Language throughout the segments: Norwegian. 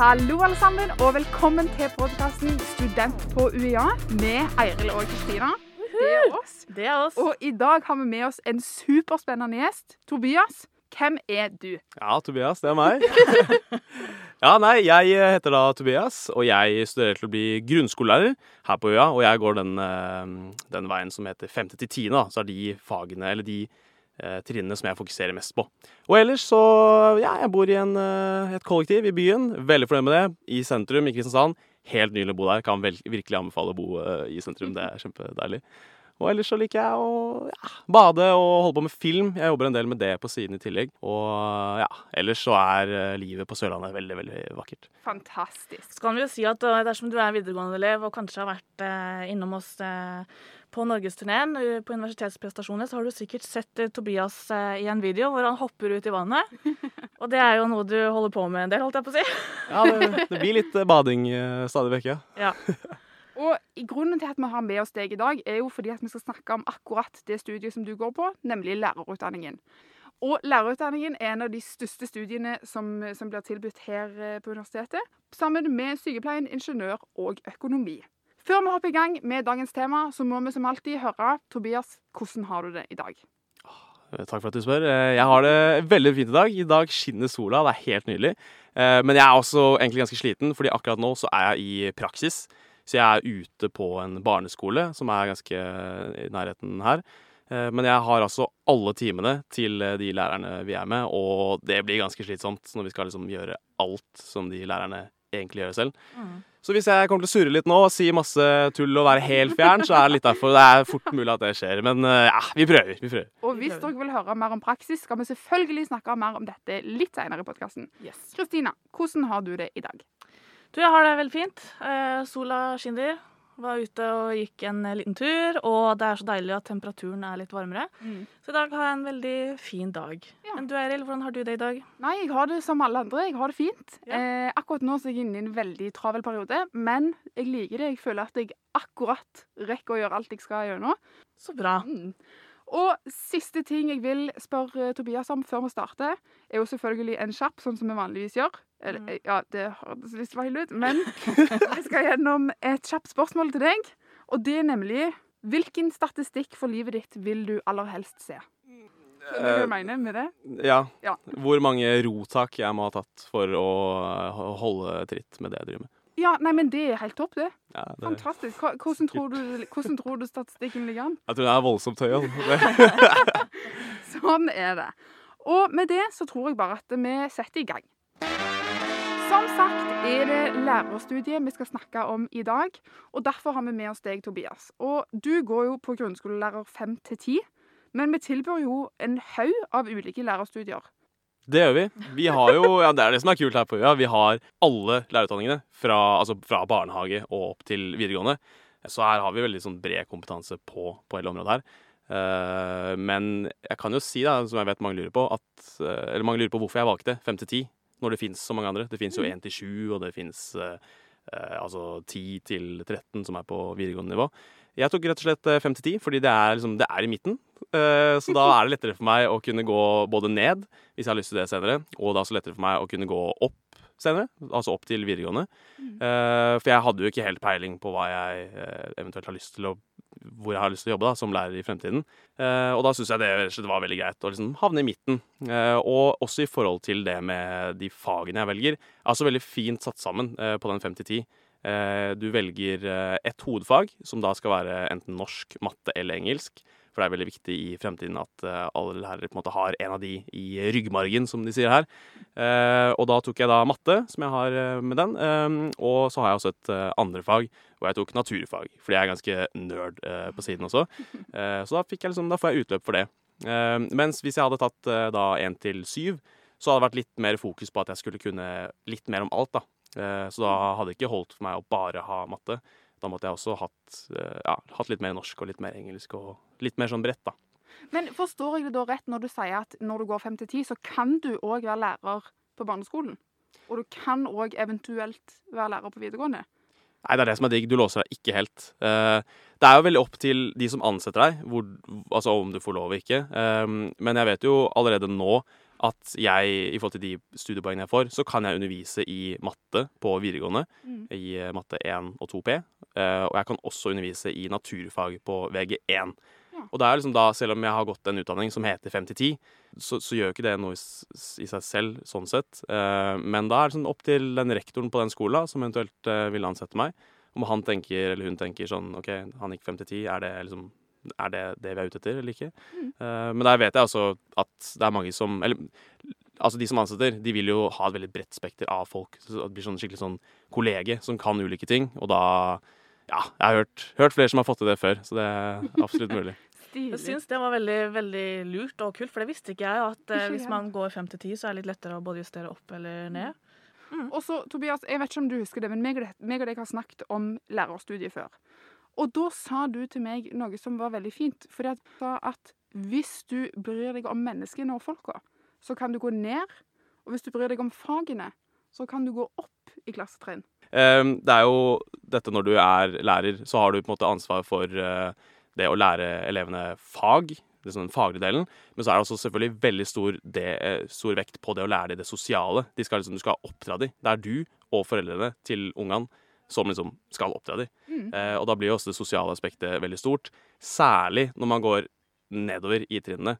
Hallo, alle sammen, og velkommen til podkasten Student på UiA med Eiril og Kristina. Det er oss. Det er oss. Og i dag har vi med oss en superspennende gjest. Tobias, hvem er du? Ja, Tobias, det er meg. ja, nei, jeg heter da Tobias, og jeg studerer til å bli grunnskolelærer her på UiA. Og jeg går den, eh, den veien som heter femte til tiende, da. Så er de fagene, eller de trinnene som jeg fokuserer mest på. Og ellers så Ja, jeg bor i en, eh, et kollektiv i byen. Veldig fornøyd med det. I sentrum i Kristiansand. Helt nylig å bo der. Kan virkelig anbefale å bo eh, i sentrum. Det er kjempedeilig. Og ellers så liker jeg å ja, bade og holde på med film. Jeg jobber en del med det på siden i tillegg. Og ja, ellers så er eh, livet på Sørlandet veldig, veldig vakkert. Fantastisk. Så kan vi jo si at eh, dersom du er videregående-elev og kanskje har vært eh, innom oss eh, på norgesturneen på universitetsprestasjoner, så har du sikkert sett Tobias i en video hvor han hopper ut i vannet. Og det er jo noe du holder på med en del, holdt jeg på å si. Ja, det, det blir litt bading stadig vekk, ja. Ja. Og grunnen til at vi har med oss deg i dag, er jo fordi at vi skal snakke om akkurat det studiet som du går på, nemlig lærerutdanningen. Og lærerutdanningen er en av de største studiene som, som blir tilbudt her eh, på universitetet, sammen med sykepleien, ingeniør og økonomi. Før vi hopper i gang med dagens tema, så må vi som alltid høre Tobias, hvordan har du det i dag? Eh, Takk for at du spør. Eh, Jeg har det veldig fint i dag. I dag skinner sola, det er helt nydelig. Men jeg er også egentlig ganske sliten, fordi akkurat nå så er jeg i praksis. Så jeg er ute på en barneskole som er ganske i nærheten her. Eh, Men jeg har altså alle timene til eh, de lærerne vi er med, og det blir ganske slitsomt når vi skal liksom gjøre alt som de lærerne egentlig gjør selv. Mm. Så hvis jeg kommer til å surre litt nå og si masse tull og være helt fjern, så er det litt derfor. Det er fort mulig at det skjer. Men eh, ja, vi prøver. Vi prøver. Og hvis dere vil høre mer om praksis, skal vi selvfølgelig snakke mer om dette litt senere i podkasten. Kristina, hvordan har du det i dag? Du, jeg har det veldig fint. Eh, sola skinner. Var ute og gikk en liten tur, og det er så deilig at temperaturen er litt varmere. Så i dag har jeg en veldig fin dag. Ja. Men du Eiril, hvordan har du det i dag? Nei, jeg har det som alle andre. Jeg har det fint. Ja. Eh, akkurat nå er jeg inne i en veldig travel periode, men jeg liker det. Jeg føler at jeg akkurat rekker å gjøre alt jeg skal gjøre nå. Så bra. Mm. Og siste ting jeg vil spørre Tobias om før vi starter, er jo selvfølgelig en kjapp, sånn som vi vanligvis gjør. Eller, Mm. eh, ja, det hørtes litt feil ut, men jeg skal gjennom et kjapt spørsmål til deg. Og det er nemlig Hvilken statistikk for livet ditt vil du aller helst se? Skjønner du hva Eh, jeg med det? Ja. Ja. Hvor mange rotak jeg må ha tatt for å eh, holde tritt med det jeg driver med. Ja, nei, men det er helt topp, det. Ja, det Fantastisk. Hvordan tror du, hvordan tror du statistikken ligger an? jeg tror det er voldsomt høy. Altså. Sånn er det. Og med det så tror jeg bare at vi setter i gang. Som sagt er det lærerstudiet vi skal snakke om i dag, og derfor har vi med oss deg, Tobias. Og du går jo på grunnskolelærer 5 til 10, men vi tilbyr jo en haug av ulike lærerstudier. Det gjør vi. Vi har jo, ja, Det er det som er kult her på UiA. Vi har alle lærerutdanningene fra, altså fra barnehage og opp til videregående. Så her har vi veldig sånn bred kompetanse på, på hele området her. Uh, men jeg kan jo si, da, som jeg vet mange lurer på, at, uh, eller mange lurer på hvorfor jeg valgte 5 til 10 når det fins så mange andre. Det fins jo 1 til 7, og det fins altså 10 til 13 som er på videregående nivå. Jeg tok rett og slett 5 til 10 fordi det er, liksom, det er i midten. Eh, Så da er det lettere for meg å kunne gå både ned, hvis jeg har lyst til det senere, og da er også lettere for meg å kunne gå opp senere, altså opp til videregående. Eh, For jeg hadde jo ikke helt peiling på hva jeg eh, eventuelt har lyst til å hvor jeg har lyst til å jobbe da, som lærer i fremtiden. Eh, og da syns jeg det var veldig greit å liksom havne i midten. Eh, og også i forhold til det med de fagene jeg velger. Altså veldig fint satt sammen på den 5 til 10. Eh, du velger eh, et hovedfag, som da skal være enten norsk, matte eller engelsk. For det er veldig viktig i fremtiden at eh, alle lærere på en måte har en av de i ryggmargen, som de sier her. Eh, og da tok jeg da matte, som jeg har eh, med den. Og så har jeg også et andre fag, hvor jeg tok naturfag. Fordi jeg er ganske nerd på siden også. Så da, fikk jeg liksom, da får jeg utløp for det. Mens hvis jeg hadde tatt da 1 til 7, så hadde det vært litt mer fokus på at jeg skulle kunne litt mer om alt. da. Så da hadde det ikke holdt for meg å bare ha matte. Da måtte jeg også hatt, eh, ja, hatt litt mer norsk og litt mer engelsk og litt mer sånn bredt, da. Men forstår jeg det da rett når du sier at når du går fem til ti, så kan du òg være lærer på barneskolen? Og du kan òg eventuelt være lærer på videregående? Nei, det er det som er digg. Du låser deg ikke helt. Eh, det er jo veldig opp til de som ansetter deg, hvor, altså om du får lov eller ikke. Eh, men jeg vet jo allerede nå at jeg, i forhold til de studiepoengene jeg får, så kan jeg undervise i matte på videregående. Mm. I eh, matte 1 og 2P. Uh, og jeg kan også undervise i naturfag på VG1. Ja. Og det er liksom da, selv om jeg har gått en utdanning som heter 5-10, så, så gjør ikke det noe i, i seg selv, sånn sett. Uh, men da er det sånn opp til den rektoren på den skolen som eventuelt uh, vil ansette meg. Om han tenker, eller hun tenker sånn OK, han gikk 5-10, er det liksom er det det vi er ute etter, eller ikke? Mm. Uh, men der vet jeg altså at det er mange som Eller altså de som ansetter, de vil jo ha et veldig bredt spekter av folk. Så det blir sånn skikkelig sånn kollege som kan ulike ting. Og da Ja, jeg har hørt, hørt flere som har fått til det før, så det er absolutt mulig. Jeg Stilig. syns det var veldig, veldig lurt og kult, for det visste ikke jeg. At eh, hvis man går fem til ti, så er det litt lettere å både justere opp eller ned. Og så, Tobias, jeg vet ikke om du husker det, men meg og, meg og deg har snakket om lærerstudiet før. Og da sa du til meg noe som var veldig fint. For jeg sa at hvis du bryr deg om menneskene og folka, så kan du gå ned. Og hvis du bryr deg om fagene, så kan du gå opp i klassetrinn. Eh, det er jo dette når du er lærer, så har du på en måte ansvar for eh, det å lære elevene fag. Sånn den faglige delen. Men så er det også selvfølgelig veldig stor, det, eh, stor vekt på det å lære dem det sosiale. De skal liksom, du skal oppdra dem. Det er du og foreldrene til ungene som liksom skal oppdra dem. Mm. Eh, og da blir jo også det sosiale aspektet veldig stort. Særlig når man går nedover i trinnene.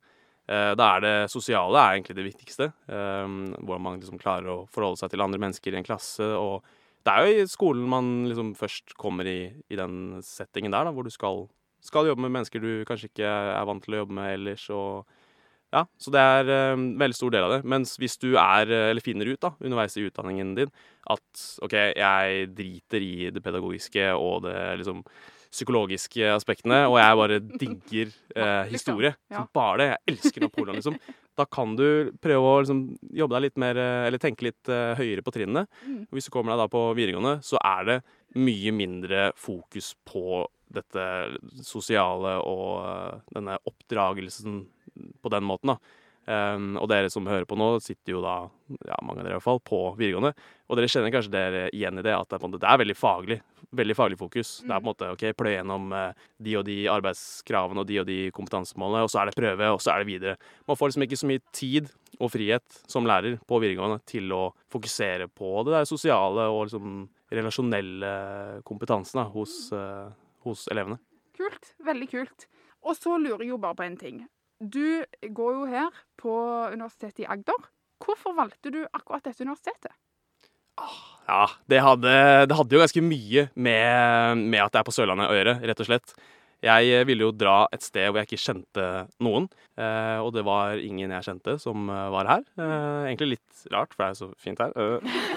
Eh, da er det sosiale er egentlig det viktigste. Eh, hvordan man liksom klarer å forholde seg til andre mennesker i en klasse. Og det er jo i skolen man liksom først kommer i, i den settingen der, da, hvor du skal, skal jobbe med mennesker du kanskje ikke er vant til å jobbe med ellers. og ja, Så det er eh, en veldig stor del av det. Mens hvis du er, eh, eller finner ut da, underveis i utdanningen din at OK, jeg driter i det pedagogiske og det liksom psykologiske aspektene, og jeg bare digger eh, historie. Ja. Som bare det. Jeg elsker Napoleon, liksom. Da kan du prøve å liksom, jobbe deg litt mer, eh, eller tenke litt eh, høyere på trinnene. Mm. Hvis du kommer deg da på videregående, så er det mye mindre fokus på dette sosiale og eh, denne oppdragelsen på den måten, da. Um, og dere som hører på nå, sitter jo da, ja, mange av dere i hvert fall, på videregående. Og dere kjenner kanskje dere igjen i det, at det er, måte, det er veldig faglig. Veldig faglig fokus. Det er på en måte OK, pløye gjennom eh, de og de arbeidskravene og de og de kompetansemålene, og så er det prøve, og så er det videre. Man får liksom ikke så mye tid og frihet som lærer på videregående til å fokusere på det der sosiale og liksom relasjonelle kompetansen da, hos, eh, hos elevene. Kult. Veldig kult. Og så lurer jeg jo bare på en ting. Du går jo her på Universitetet i Agder. Hvorfor valgte du akkurat dette universitetet? Ja, det hadde, det hadde jo ganske mye med, med at det er på Sørlandet å gjøre, rett og slett. Jeg eh, ville jo dra et sted hvor jeg ikke kjente noen, eh, og det var ingen jeg kjente som eh, var her. Egentlig litt rart, for det er jo så fint her.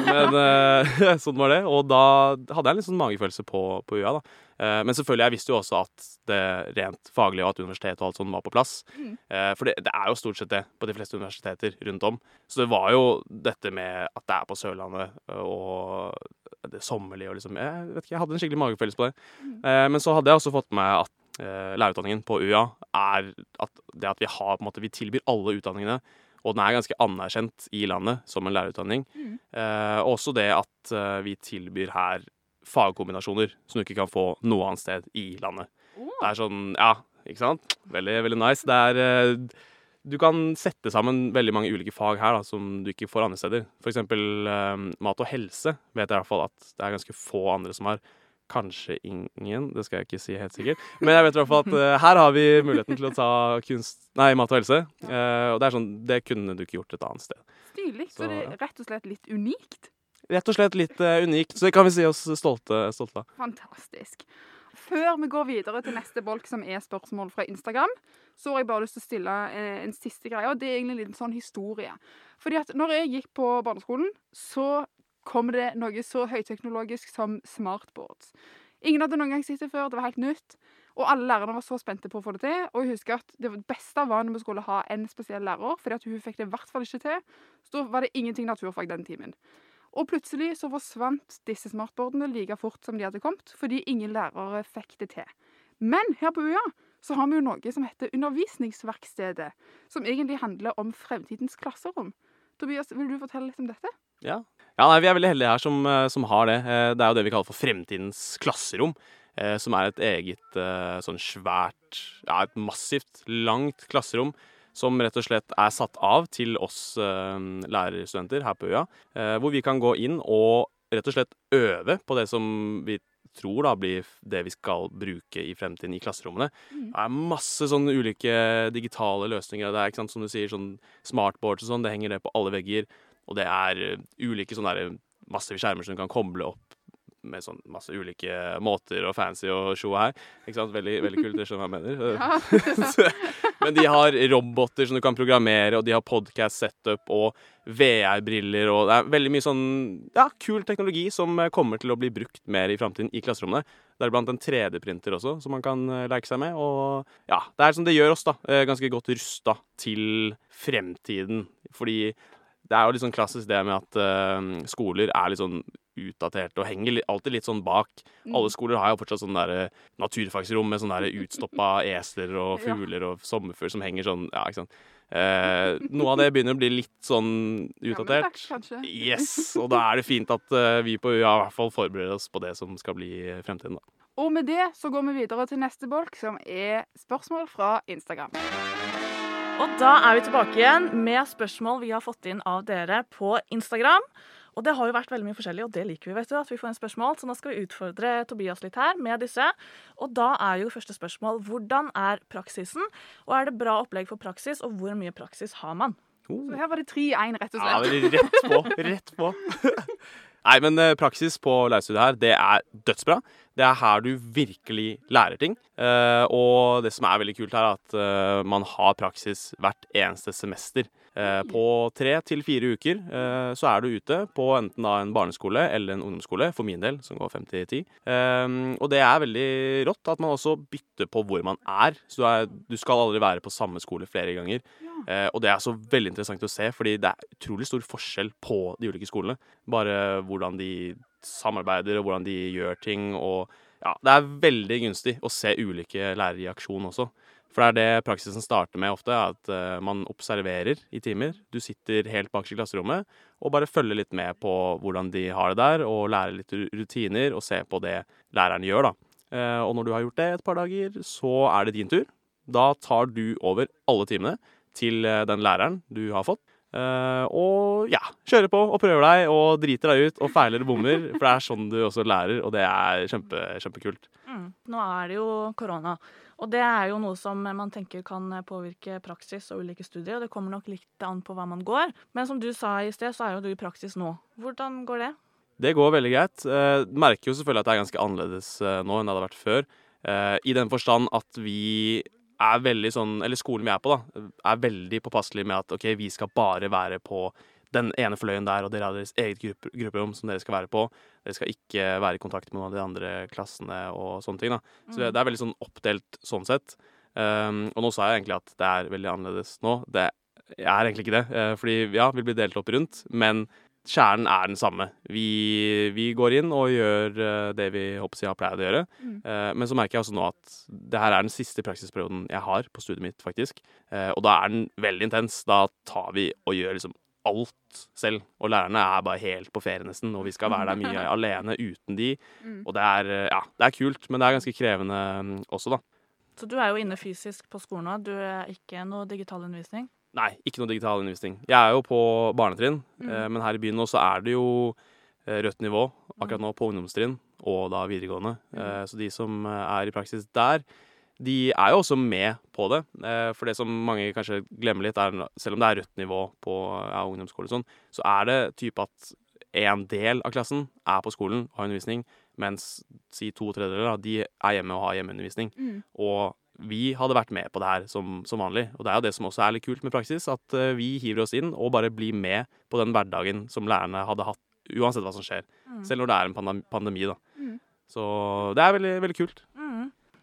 Men sånn var det. Og da hadde jeg en litt sånn magefølelse på, på UiA, da. Eh, men selvfølgelig, jeg visste jo også at det rent faglige og at universitetet og alt sånt var på plass. Mm. Eh, for det, det er jo stort sett det på de fleste universiteter rundt om. Så det var jo dette med at det er på Sørlandet og det sommerlige og liksom Jeg vet ikke, jeg hadde en skikkelig magefølelse på det. Mm. men så hadde jeg også fått med meg at eh, lærerutdanningen på UiA er at det at vi har på en måte Vi tilbyr alle utdanningene, og den er ganske anerkjent i landet som en lærerutdanning. Mm. Eh, også det at eh, vi tilbyr her fagkombinasjoner som du ikke kan få noe annet sted i landet. Det er sånn, ja, ikke sant? Veldig, veldig nice. Det er eh, Du kan sette sammen veldig mange ulike fag her da, som du ikke får andre steder. For eksempel eh, mat og helse vet jeg i hvert fall at det er ganske få andre som har. Kanskje ingen, det skal jeg ikke si helt sikkert. Men jeg vet i hvert fall at uh, her har vi muligheten til å ta kunst, nei, mat og helse. Uh, og det er sånn, det kunne du ikke gjort et annet sted. Stilig. Så, Så, det er rett og slett litt unikt. Rett og slett litt uh, unikt, så det kan vi si oss stolte, stolte av. Fantastisk. Før vi går videre til neste bolk, som er spørsmål fra Instagram, så har jeg bare lyst til å stille eh, en siste greie, og det er egentlig en liten sånn historie. Fordi at når jeg gikk på barneskolen, så kom det noe så høyteknologisk som smartboards. Ingen hadde noen gang sett det før, det var helt nytt. Og alle lærerne var så spente på å få det til. Og jeg husker at det beste var når vi skulle ha en spesiell lærer, fordi at hun fikk det i hvert fall ikke til. Så da var det ingenting naturfag den timen. Og plutselig så forsvant disse smartboardene like fort som de hadde kommet, fordi ingen lærere fikk det til. Men her på UiA så har vi jo noe som heter Undervisningsverkstedet, som egentlig handler om fremtidens klasserom. Tobias, vil du fortelle litt om dette? Ja. ja nei, vi er veldig heldige her som, eh, som har det. Eh, Det er jo det vi kaller for fremtidens klasserom. eh, Som er et eget sånn svært, ja et massivt, langt klasserom. Som rett og slett er satt av til oss eh, lærerstudenter her på øya. eh, hvor vi kan gå inn og rett og slett øve på det som vi tror da blir det vi skal bruke i fremtiden i klasserommene. Mm. Det er masse sånne ulike digitale løsninger. Det er ikke sant, som du sier, sånn smartboards og sånn. Det henger det på alle vegger. Og det er eh, ulike sånne der, massive skjermer som du kan koble opp med sånn masse ulike måter og fancy og show her. Ikke sant? Veldig, veldig kult, det skjønner hva jeg mener. Men de har roboter som du kan programmere, og de har podcast setup og VR-briller, og det er veldig mye sånn ja, kul teknologi som eh, kommer til å bli brukt mer i framtiden i klasserommene. Deriblant en 3D-printer også, som man kan eh, leke seg med. Og ja, det er som det gjør oss, da. eh, Ganske godt rusta til fremtiden. Fordi det er jo litt sånn klassisk det med at skoler er litt sånn utdaterte og henger alltid litt sånn bak. Mm. Alle skoler har jo fortsatt sånn der naturfagsrom med sånne der utstoppa esler og fugler og sommerfugl som henger sånn Ja, ikke sant. Eh, noe av det begynner å bli litt sånn utdatert. Gammeldags, kanskje. Yes, og da er det fint at eh, vi på UiA i hvert fall forbereder oss på det som skal bli fremtiden. da. Og med det så går vi videre til neste bolk, som er spørsmål fra Instagram. Og da er vi tilbake igjen med spørsmål vi har fått inn av dere på Instagram. Og det har jo vært veldig mye forskjellig, og det liker vi, vet du, at vi får en spørsmål. Så nå skal vi utfordre Tobias litt her med disse. Og da er jo første spørsmål hvordan er praksisen? Og er det bra opplegg for praksis, og hvor mye praksis har man? Så her var det 3-1, rett og Ja, slett. Ja, rett på. Rett på. Nei, men eh, praksis på lærerstudiet her, det er dødsbra. Det er her du virkelig lærer ting. Eh, og det som er veldig kult her, er at eh, man har praksis hvert eneste semester. På tre til fire uker så er du ute på enten da en barneskole eller en ungdomsskole, for min del, som går fem til ti. Og det er veldig rått at man også bytter på hvor man er. Så du skal aldri være på samme skole flere ganger. Eh, og det er så veldig interessant å se, fordi det er utrolig stor forskjell på de ulike skolene. Bare hvordan de samarbeider, og hvordan de gjør ting. Og ja, det er veldig gunstig å se ulike lærere i aksjon også. For det er det praksisen starter med ofte, at eh, man observerer i timer. Du sitter helt bakerst i klasserommet og bare følger litt med på hvordan de har det der, og lærer litt rutiner og ser på det læreren gjør, da. Eh, og når du har gjort det et par dager, så er det din tur. Da tar du over alle timene til eh, den læreren du har fått. Uh, og ja, kjører på og prøver deg og driter deg ut og feiler og bommer. For det er sånn du også lærer, og det er kjempe, kjempekult. Mm. Nå er det jo korona, og det er jo noe som man tenker kan påvirke praksis og ulike studier. og Det kommer nok litt an på hva man går. Men som du sa i sted, så er jo du i praksis nå. Hvordan går det? Det går veldig greit. Uh, merker jo selvfølgelig at det er ganske annerledes nå enn det hadde vært før. I den forstand at vi er veldig sånn, eller skolen vi er på, da, er veldig påpasselig med at OK, vi skal bare være på den ene fløyen der, og dere har deres eget gruppe, grupperom som dere skal være på. Dere skal ikke være i kontakt med noen av de andre klassene og sånne ting. da. Så det, det er veldig sånn oppdelt sånn sett. Um, og nå sa jeg egentlig at det er veldig annerledes nå. Det er egentlig ikke det. eh, fordi ja, vi blir delt opp rundt, men kjernen er den samme. Vi, vi går inn og gjør eh, det vi håper jeg har pleid å gjøre. Mm. Eh, men så merker jeg også nå at det her er den siste praksisperioden jeg har på studiet mitt, faktisk. Eh, og da er den veldig intens. Da tar vi og gjør liksom alt selv. Og lærerne er bare helt på ferie nesten, og vi skal være der mye alene uten de. Mm. Og det er, ja, det er kult, men det er ganske krevende mm, også, da. Så du er jo inne fysisk på skolen nå. Du er ikke noe digital undervisning. Nei, ikke noe digital undervisning. Jeg er jo på barnetrinn, Mm. eh, men her i byen nå så er det jo eh, rødt nivå akkurat nå på ungdomstrinn og da videregående. Eh, Så de som er i praksis der, de er jo også med på det. Eh, For det som mange kanskje glemmer litt, er selv om det er rødt nivå på ja, ungdomsskole og sånn, så er det type at en del av klassen er på skolen og har undervisning, mens si to tredjedeler de er hjemme og har hjemmeundervisning. Mm. Og vi hadde vært med på det her som, som vanlig. Og det er jo det som også er litt kult med praksis, at eh, vi hiver oss inn og bare blir med på den hverdagen som lærerne hadde hatt, uansett hva som skjer. Mm. Selv når det er en pandemi, da. Mm. Så det er veldig, veldig kult.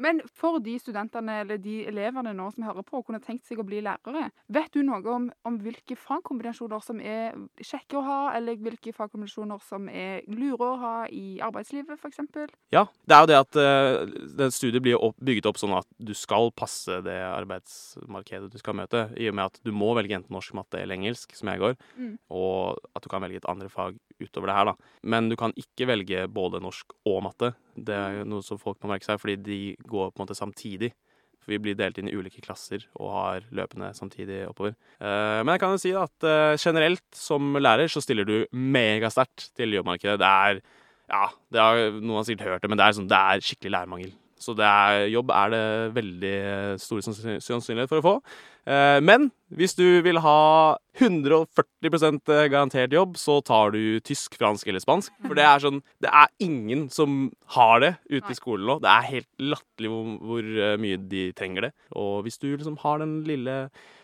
Men for de studentene eller de elevene nå som hører på og kunne tenkt seg å bli lærere, vet du noe om, om hvilke fagkombinasjoner som er kjekke å ha, eller hvilke fagkombinasjoner som er lure å ha i arbeidslivet, f.eks.? Ja, det er jo det at uh, studiet blir opp, bygget opp sånn at du skal passe det arbeidsmarkedet du skal møte, i og med at du må velge enten norsk, matte eller engelsk, som jeg går, Mm. og at du kan velge et andre fag utover det her, da. Men du kan ikke velge både norsk og matte. Det er noe som folk må merke seg, fordi de går på en måte samtidig. For vi blir delt inn i ulike klasser og har løpende samtidig oppover. Eh, men jeg kan jo si at eh, generelt som lærer så stiller du megasterkt til jobbmarkedet. Det er ja, det har noen har sikkert hørt det, men det er, sånn, det er skikkelig lærermangel. Så det er, jobb er det veldig stor sannsynlighet for å få. Eh, men hvis du vil ha 140% garantert jobb, så tar du tysk, fransk eller spansk. For det er sånn Det er ingen som har det ute i skolen nå. Det er helt latterlig hvor, hvor eh, mye de trenger det. Og hvis du liksom har den lille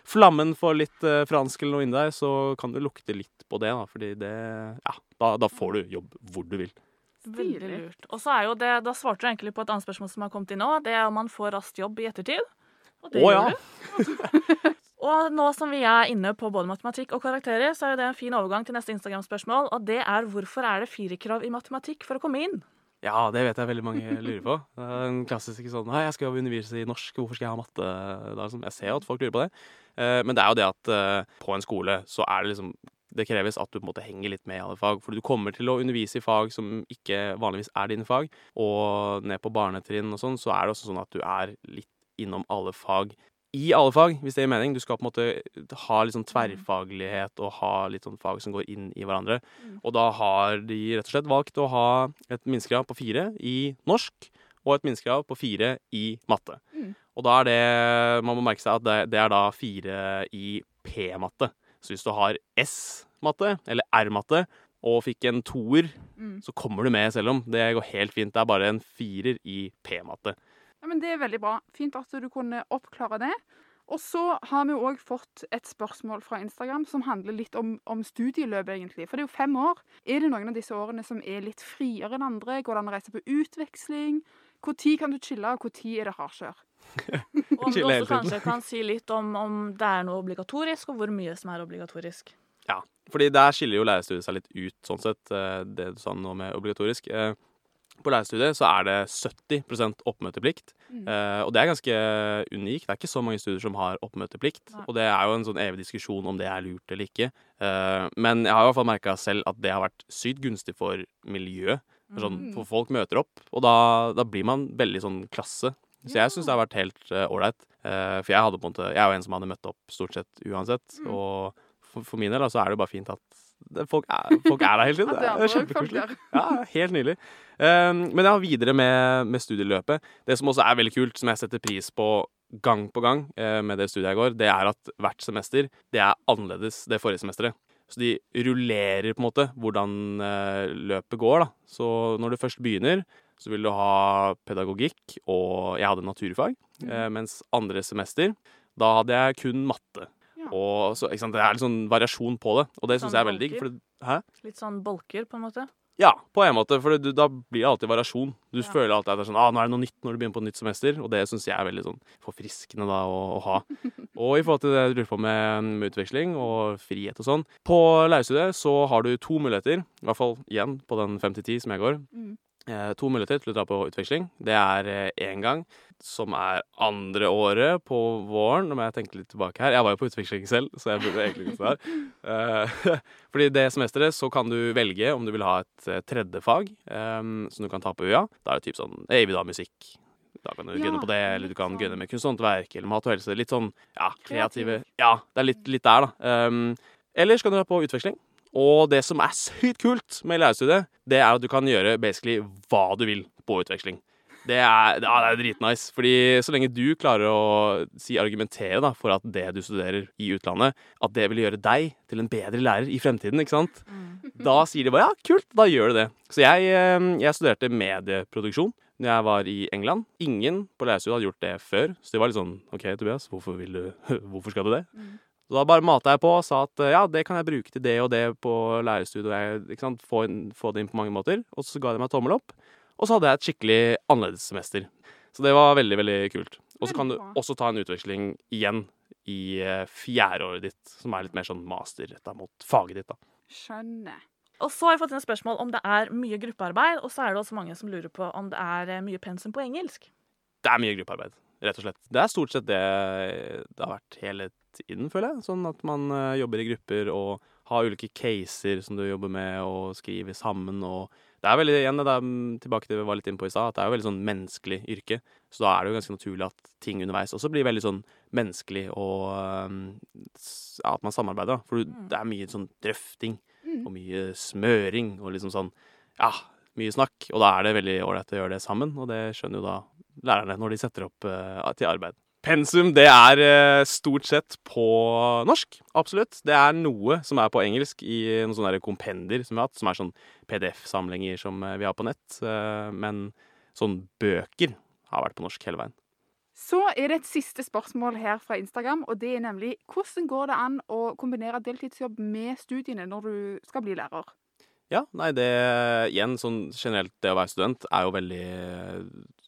flammen for litt eh, fransk eller noe inni deg, så kan du lukte litt på det, da. Fordi det Ja, da, da får du jobb hvor du vil. Veldig Stilig. lurt. Og så er jo det, Da svarte du egentlig på et annet spørsmål som har kommet inn nå. Det er om man får raskt jobb i ettertid. Og det Å, gjør ja. du. og nå som vi er inne på både matematikk og karakterer, så er jo det en fin overgang til neste Instagram-spørsmål. Og det er hvorfor er det firerkrav i matematikk for å komme inn? Ja, det vet jeg veldig mange lurer på. Det er en klassisk sånn Hei, jeg skal undervise i norsk, hvorfor skal jeg ha matte? Da, liksom. Jeg ser jo at folk lurer på det. Eh, Men det er jo det at eh, på en skole så er det liksom det kreves at du på en måte henger litt med i alle fag. For du kommer til å undervise i fag som ikke vanligvis er dine fag. Og ned på barnetrinn og sånn, så er det også sånn at du er litt innom alle fag. I alle fag, hvis det gir mening. Du skal på en måte ha litt sånn tverrfaglighet og ha litt sånn fag som går inn i hverandre. Og da har de rett og slett valgt å ha et minstekrav på fire i norsk og et minstekrav på fire i matte. Mm. Og da er det Man må merke seg at det, det er da fire i P-matte. Så hvis du har S-matte eller R-matte og fikk en toer, Mm. så kommer du med selv om. Det går helt fint. Det er bare en firer i P-matte. Ja, men Det er veldig bra. Fint at du kunne oppklare det. Og så har vi òg fått et spørsmål fra Instagram som handler litt om, om studieløpet, egentlig. For det er jo fem år. Er det noen av disse årene som er litt friere enn andre? Går det an å reise på utveksling? Når kan du chille, og når er det hardkjør? Og om du også kanskje kan si litt om om det er noe obligatorisk, og hvor mye som er obligatorisk. Fordi der skiller jo lærerstudiet seg litt ut, sånn sett, eh, det du sa nå med obligatorisk. Eh, På lærerstudiet så er det 70 oppmøteplikt, Mm. eh, og det er ganske unikt. Det er ikke så mange studier som har oppmøteplikt, Nei. og det er jo en sånn evig diskusjon om det er lurt eller ikke. Men jeg har i hvert fall merka selv at det har vært sykt gunstig for miljøet. For, sånn, Mm. for folk møter opp, og da, da blir man veldig sånn klasse. Så jeg syns det har vært helt ålreit. For jeg hadde på en måte Jeg er jo en som hadde møtt opp stort sett uansett. Mm. Og for, for min del så er det jo bare fint at folk, er, folk er der hele tiden. Det er kjempekoselig. Ja, helt nydelig. Um, men ja, videre med, med studieløpet. Det som også er veldig kult, som jeg setter pris på gang på gang uh, med det studiet jeg går, det er at hvert semester det er annerledes det forrige semesteret. Så de rullerer på en måte hvordan uh, løpet går. da. Så når du først begynner, så vil du ha pedagogikk, og jeg hadde naturfag. Mm. Uh, mens andre semester, da hadde jeg kun matte. Ja. Og så, Det er litt sånn variasjon på det, og det Sånn syns jeg er veldig digg. Litt sånn bolker, på en måte. Ja, på en måte, for det, da blir det alltid variasjon. Du Ja. føler alltid at det er sånn, ah, nå er det noe nytt når du begynner på et nytt semester, og det syns jeg er veldig sånn forfriskende da å, å ha. Og i forhold til det du lurer på med, med utveksling og frihet og sånn, på lærerstudiet så har du to muligheter, i hvert fall igjen på den 5-10 som jeg går, Mm. Eh, to muligheter til å dra på utveksling. Det er én gang, som er andre året på våren. Nå må jeg tenke litt tilbake her. Jeg var jo på utveksling selv, så jeg burde egentlig gått der. Eh, fordi det semesteret så kan du velge om du vil ha et eh, tredje fag eh, som du kan ta på UiA. Da er det typ sånn Jeg vil ha musikk. Da kan du Ja, gunne på det, eller du kan sånn- gunne med kunst og håndverk eller mat og helse. Litt sånn ja, kreative Ja, det er litt, litt der, da. Um, eller så kan du dra på utveksling. Og det som er sykt kult med lærerstudiet, det er at du kan gjøre basically hva du vil på utveksling. Det er, ja, det er dritnice. Fordi så lenge du klarer å si argumentere da, for at det du studerer i utlandet, at det vil gjøre deg til en bedre lærer i fremtiden, ikke sant? Da sier de bare ja, kult, da gjør du det. Så jeg, eh, jeg studerte medieproduksjon når jeg var i England. Ingen på lærerstudiet hadde gjort det før, så de var litt sånn OK, Tobias, hvorfor, vil du, hvorfor skal du det? Mm. Så da bare mata jeg på og sa at ja, det kan jeg bruke til det og det på lærerstudiet. ikke sant? Få, inn, få det inn på mange måter. Og så ga de meg tommel opp. Og så hadde jeg et skikkelig annerledes semester. Så det var veldig, veldig kult. Og så kan du også ta en utveksling igjen i eh, fjerdeåret ditt, som er litt mer sånn master retta mot faget ditt, da. Skjønner. Og så har jeg fått inn et spørsmål om det er mye gruppearbeid, og så er det også mange som lurer på om det er eh, mye pensum på engelsk. Det er mye gruppearbeid, rett og slett. Det er stort sett det det har vært hele tiden, føler jeg. Sånn at man eh, jobber i grupper og har ulike caser som du jobber med, og skriver sammen. og det er veldig, igjen, det er mm, tilbake til det vi var litt inne på i stad, at det er jo veldig sånn menneskelig yrke. Så da er det jo ganske naturlig at ting underveis også blir veldig sånn menneskelig, og ja, at man samarbeider. For du, det er mye sånn drøfting, Mm. og mye smøring, og liksom sånn ja, mye snakk. Og da er det veldig ålreit å gjøre det sammen, og det skjønner jo da lærerne når de setter opp eh, til arbeid. Pensum det er eh, stort sett på norsk, absolutt. Det er noe som er på engelsk i noen sånne kompender som vi har hatt, som er sånn PDF-samlinger som eh, vi har på nett. Men sånn bøker har vært på norsk hele veien. Så er det et siste spørsmål her fra Instagram, og det er nemlig hvordan går det an å kombinere deltidsjobb med studiene når du skal bli lærer? Ja, nei, det igjen, sånn generelt det å være student er jo veldig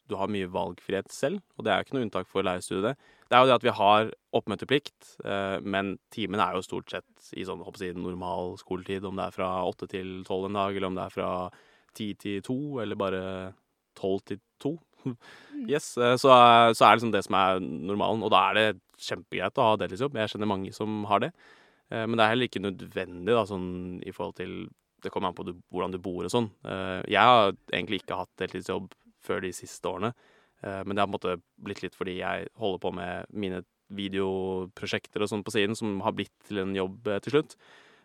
Du har mye valgfrihet selv, og det er jo ikke noe unntak for lærerstudiet. Det er jo det at vi har oppmøteplikt, eh, men timen er jo stort sett i sånn, håper jeg, normal skoletid, om det er fra åtte til tolv en dag, eller om det er fra ti til to, eller bare tolv til to. Yes, eh, så, så er det liksom det som er normalen, og da er det kjempegreit å ha deltidsjobb. Jeg kjenner mange som har det. Eh, Men det er heller ikke nødvendig da, sånn, i forhold til Det kommer an på du, hvordan du bor og sånn. Jeg har egentlig ikke hatt deltidsjobb før de siste årene. Eh, Men det har på en måte blitt litt fordi jeg holder på med mine videoprosjekter og sånn på siden, som har blitt til en jobb eh, til slutt.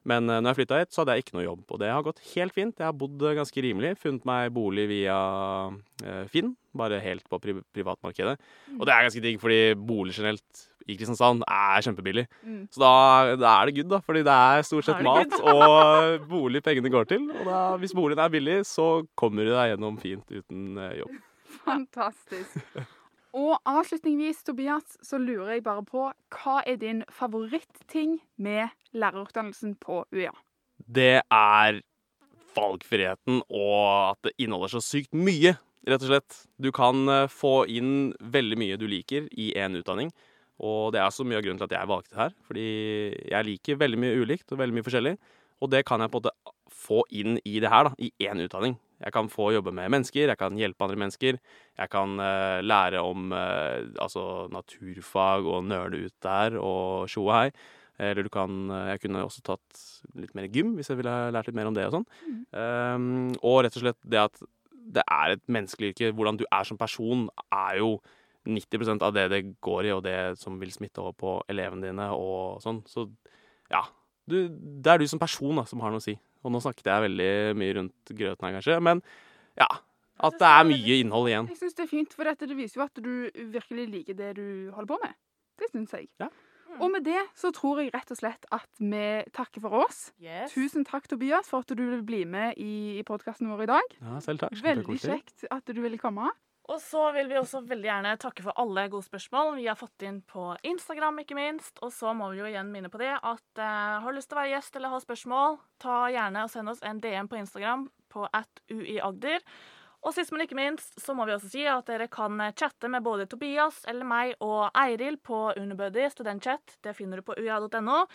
Men eh, når jeg flytta hit, så hadde jeg ikke noe jobb, og det har gått helt fint. Jeg har bodd ganske rimelig, funnet meg bolig via Finn, bare helt på privatmarkedet. Og det er ganske digg, fordi bolig generelt i Kristiansand er kjempebillig. Mm. Så da, da er det good, da, fordi det er stort sett er mat og bolig pengene går til. Og da, hvis boligen er billig, så kommer du deg gjennom fint uten eh, jobb. Fantastisk. Og avslutningsvis, Tobias, så lurer jeg bare på hva er din favoritting med lærerutdannelsen på UiA? Det er valgfriheten og at det inneholder så sykt mye, rett og slett. Du kan eh, få inn veldig mye du liker i én utdanning. Og det er så mye av grunnen til at jeg valgte det her. Fordi jeg liker veldig mye ulikt og veldig mye forskjellig. Og det kan jeg på en måte få inn i det her, da, i én utdanning. Jeg kan få jobbe med mennesker, jeg kan hjelpe andre mennesker. Jeg kan uh, lære om uh, altså naturfag og nøle ut der og tjo og hei. Eller du kan eh, Jeg kunne også tatt litt mer gym hvis jeg ville lært litt mer om det og sånn. Um, og rett og slett det at det er et menneskelig yrke. Hvordan du er som person, er jo 90% av det det går i, og det som vil smitte over på elevene dine og sånn. Så ja. Du, det er du som person da, som har noe å si. Og nå snakket jeg veldig mye rundt grøten her, kanskje. Men ja. At det er mye innhold igjen. Jeg syns det er fint, for dette det viser jo at du virkelig liker det du holder på med. Det syns jeg. Ja. Og med det så tror jeg rett og slett at vi takker for oss. Yes. Tusen takk, Tobias, for at du vil bli med i, i podkasten vår i dag. Ja, selv takk. Veldig kjekt at du ville komme. Og så vil vi også veldig gjerne takke for alle gode spørsmål vi har fått inn på Instagram, ikke minst. Og så må vi jo igjen minne på det at eh, har du lyst til å være gjest eller ha spørsmål, ta gjerne og send oss en DM på Instagram på at uiagder. Og sist, men ikke minst, så må vi også si at dere kan eh, chatte med både Tobias eller meg og Eiril på Unibuddy studentchat. Det finner du på uia.no.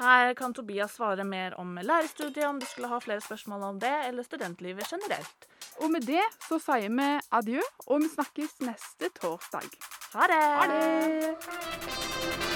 Her kan Tobias svare mer om lærerstudiet, om du skulle ha flere spørsmål om det, eller studentlivet generelt. Og med det så sier vi adjø, og vi snakkes neste torsdag. Ha det! Ha det!